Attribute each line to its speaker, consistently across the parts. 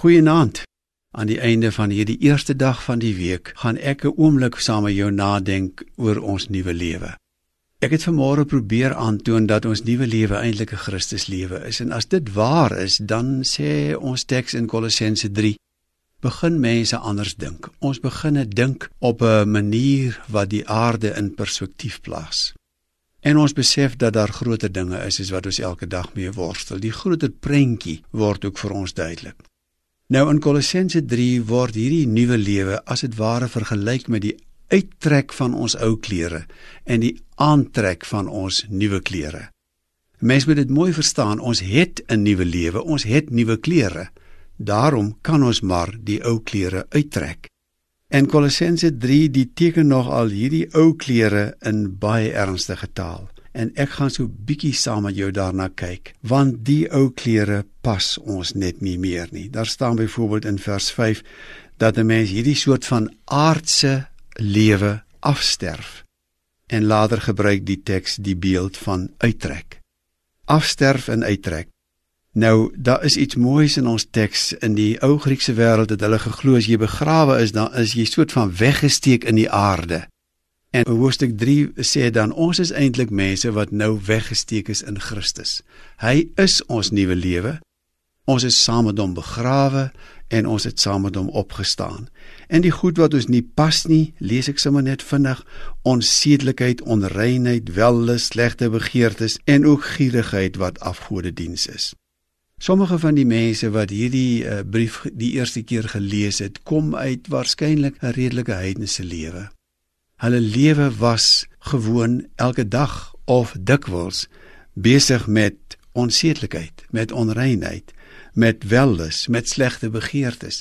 Speaker 1: Goeienaand. Aan die einde van hierdie eerste dag van die week gaan ek 'n oomblik saam met jou nadink oor ons nuwe lewe. Ek het vanmôre probeer aantoon dat ons nuwe lewe eintlik 'n Christuslewe is en as dit waar is, dan sê ons teks in Kolossense 3 begin mense anders dink. Ons begin dink op 'n manier wat die aarde in perspektief plaas. En ons besef dat daar groter dinge is as wat ons elke dag mee worstel. Die groter prentjie word ook vir ons duidelik. Nou in Kolossense 3 word hierdie nuwe lewe as dit ware vergelyk met die uittrek van ons ou klere en die aantrek van ons nuwe klere. Mens moet dit mooi verstaan, ons het 'n nuwe lewe, ons het nuwe klere. Daarom kan ons maar die ou klere uittrek. En Kolossense 3 die teken nog al hierdie ou klere in baie ernstige taal. En ek gaan so bietjie saam met jou daarna kyk, want die ou klere pas ons net nie meer nie. Daar staan byvoorbeeld in vers 5 dat 'n mens hierdie soort van aardse lewe afsterf. En later gebruik die teks die beeld van uittrek. Afsterf en uittrek. Nou, daar is iets moois in ons teks in die ou Griekse wêreld dat hulle geglo as jy begrawe is, dan is jy soort van weggesteek in die aarde. En hoofstuk 3 sê dan ons is eintlik mense wat nou weggesteek is in Christus. Hy is ons nuwe lewe. Ons is saam met hom begrawe en ons het saam met hom opgestaan. En die goed wat ons nie pas nie, lees ek sommer net vinnig, onsedelikheid, onreinheid, wellus, slegte begeertes en ook gierigheid wat afgodediens is. Sommige van die mense wat hierdie uh, brief die eerste keer gelees het, kom uit waarskynlik 'n redelike heidense lewe. Hulle lewe was gewoon elke dag of dikwels besig met onsedelikheid, met onreinheid, met wellus, met slegte begeertes.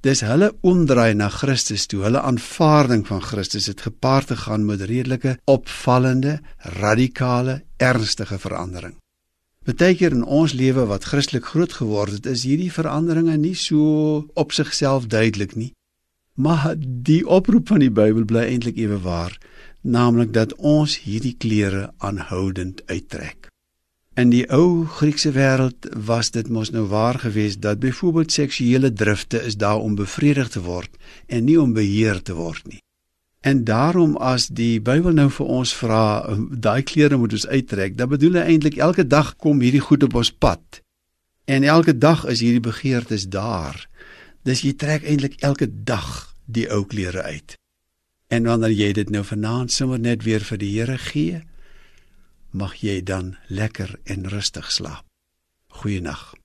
Speaker 1: Dis hulle omdraai na Christus toe, hulle aanvaarding van Christus het gepaard gegaan met redelike, opvallende, radikale, ernstige verandering. Partykeer in ons lewe wat Christelik groot geword het, is hierdie veranderinge nie so op sigself duidelik nie. Maar die oproep van die Bybel bly eintlik ewe waar, naamlik dat ons hierdie klere aanhoudend uittrek. In die ou Griekse wêreld was dit mos nou waar geweest dat byvoorbeeld seksuele drifte is daar om bevredig te word en nie om beheer te word nie. En daarom as die Bybel nou vir ons vra daai klere moet ons uittrek, dan bedoel hy eintlik elke dag kom hierdie goed op ons pad. En elke dag is hierdie begeertes daar. Dis jy trek eintlik elke dag die ou klere uit. En wanneer jy dit nou vanaand sommer net weer vir die Here gee, mag jy dan lekker en rustig slaap. Goeienaand.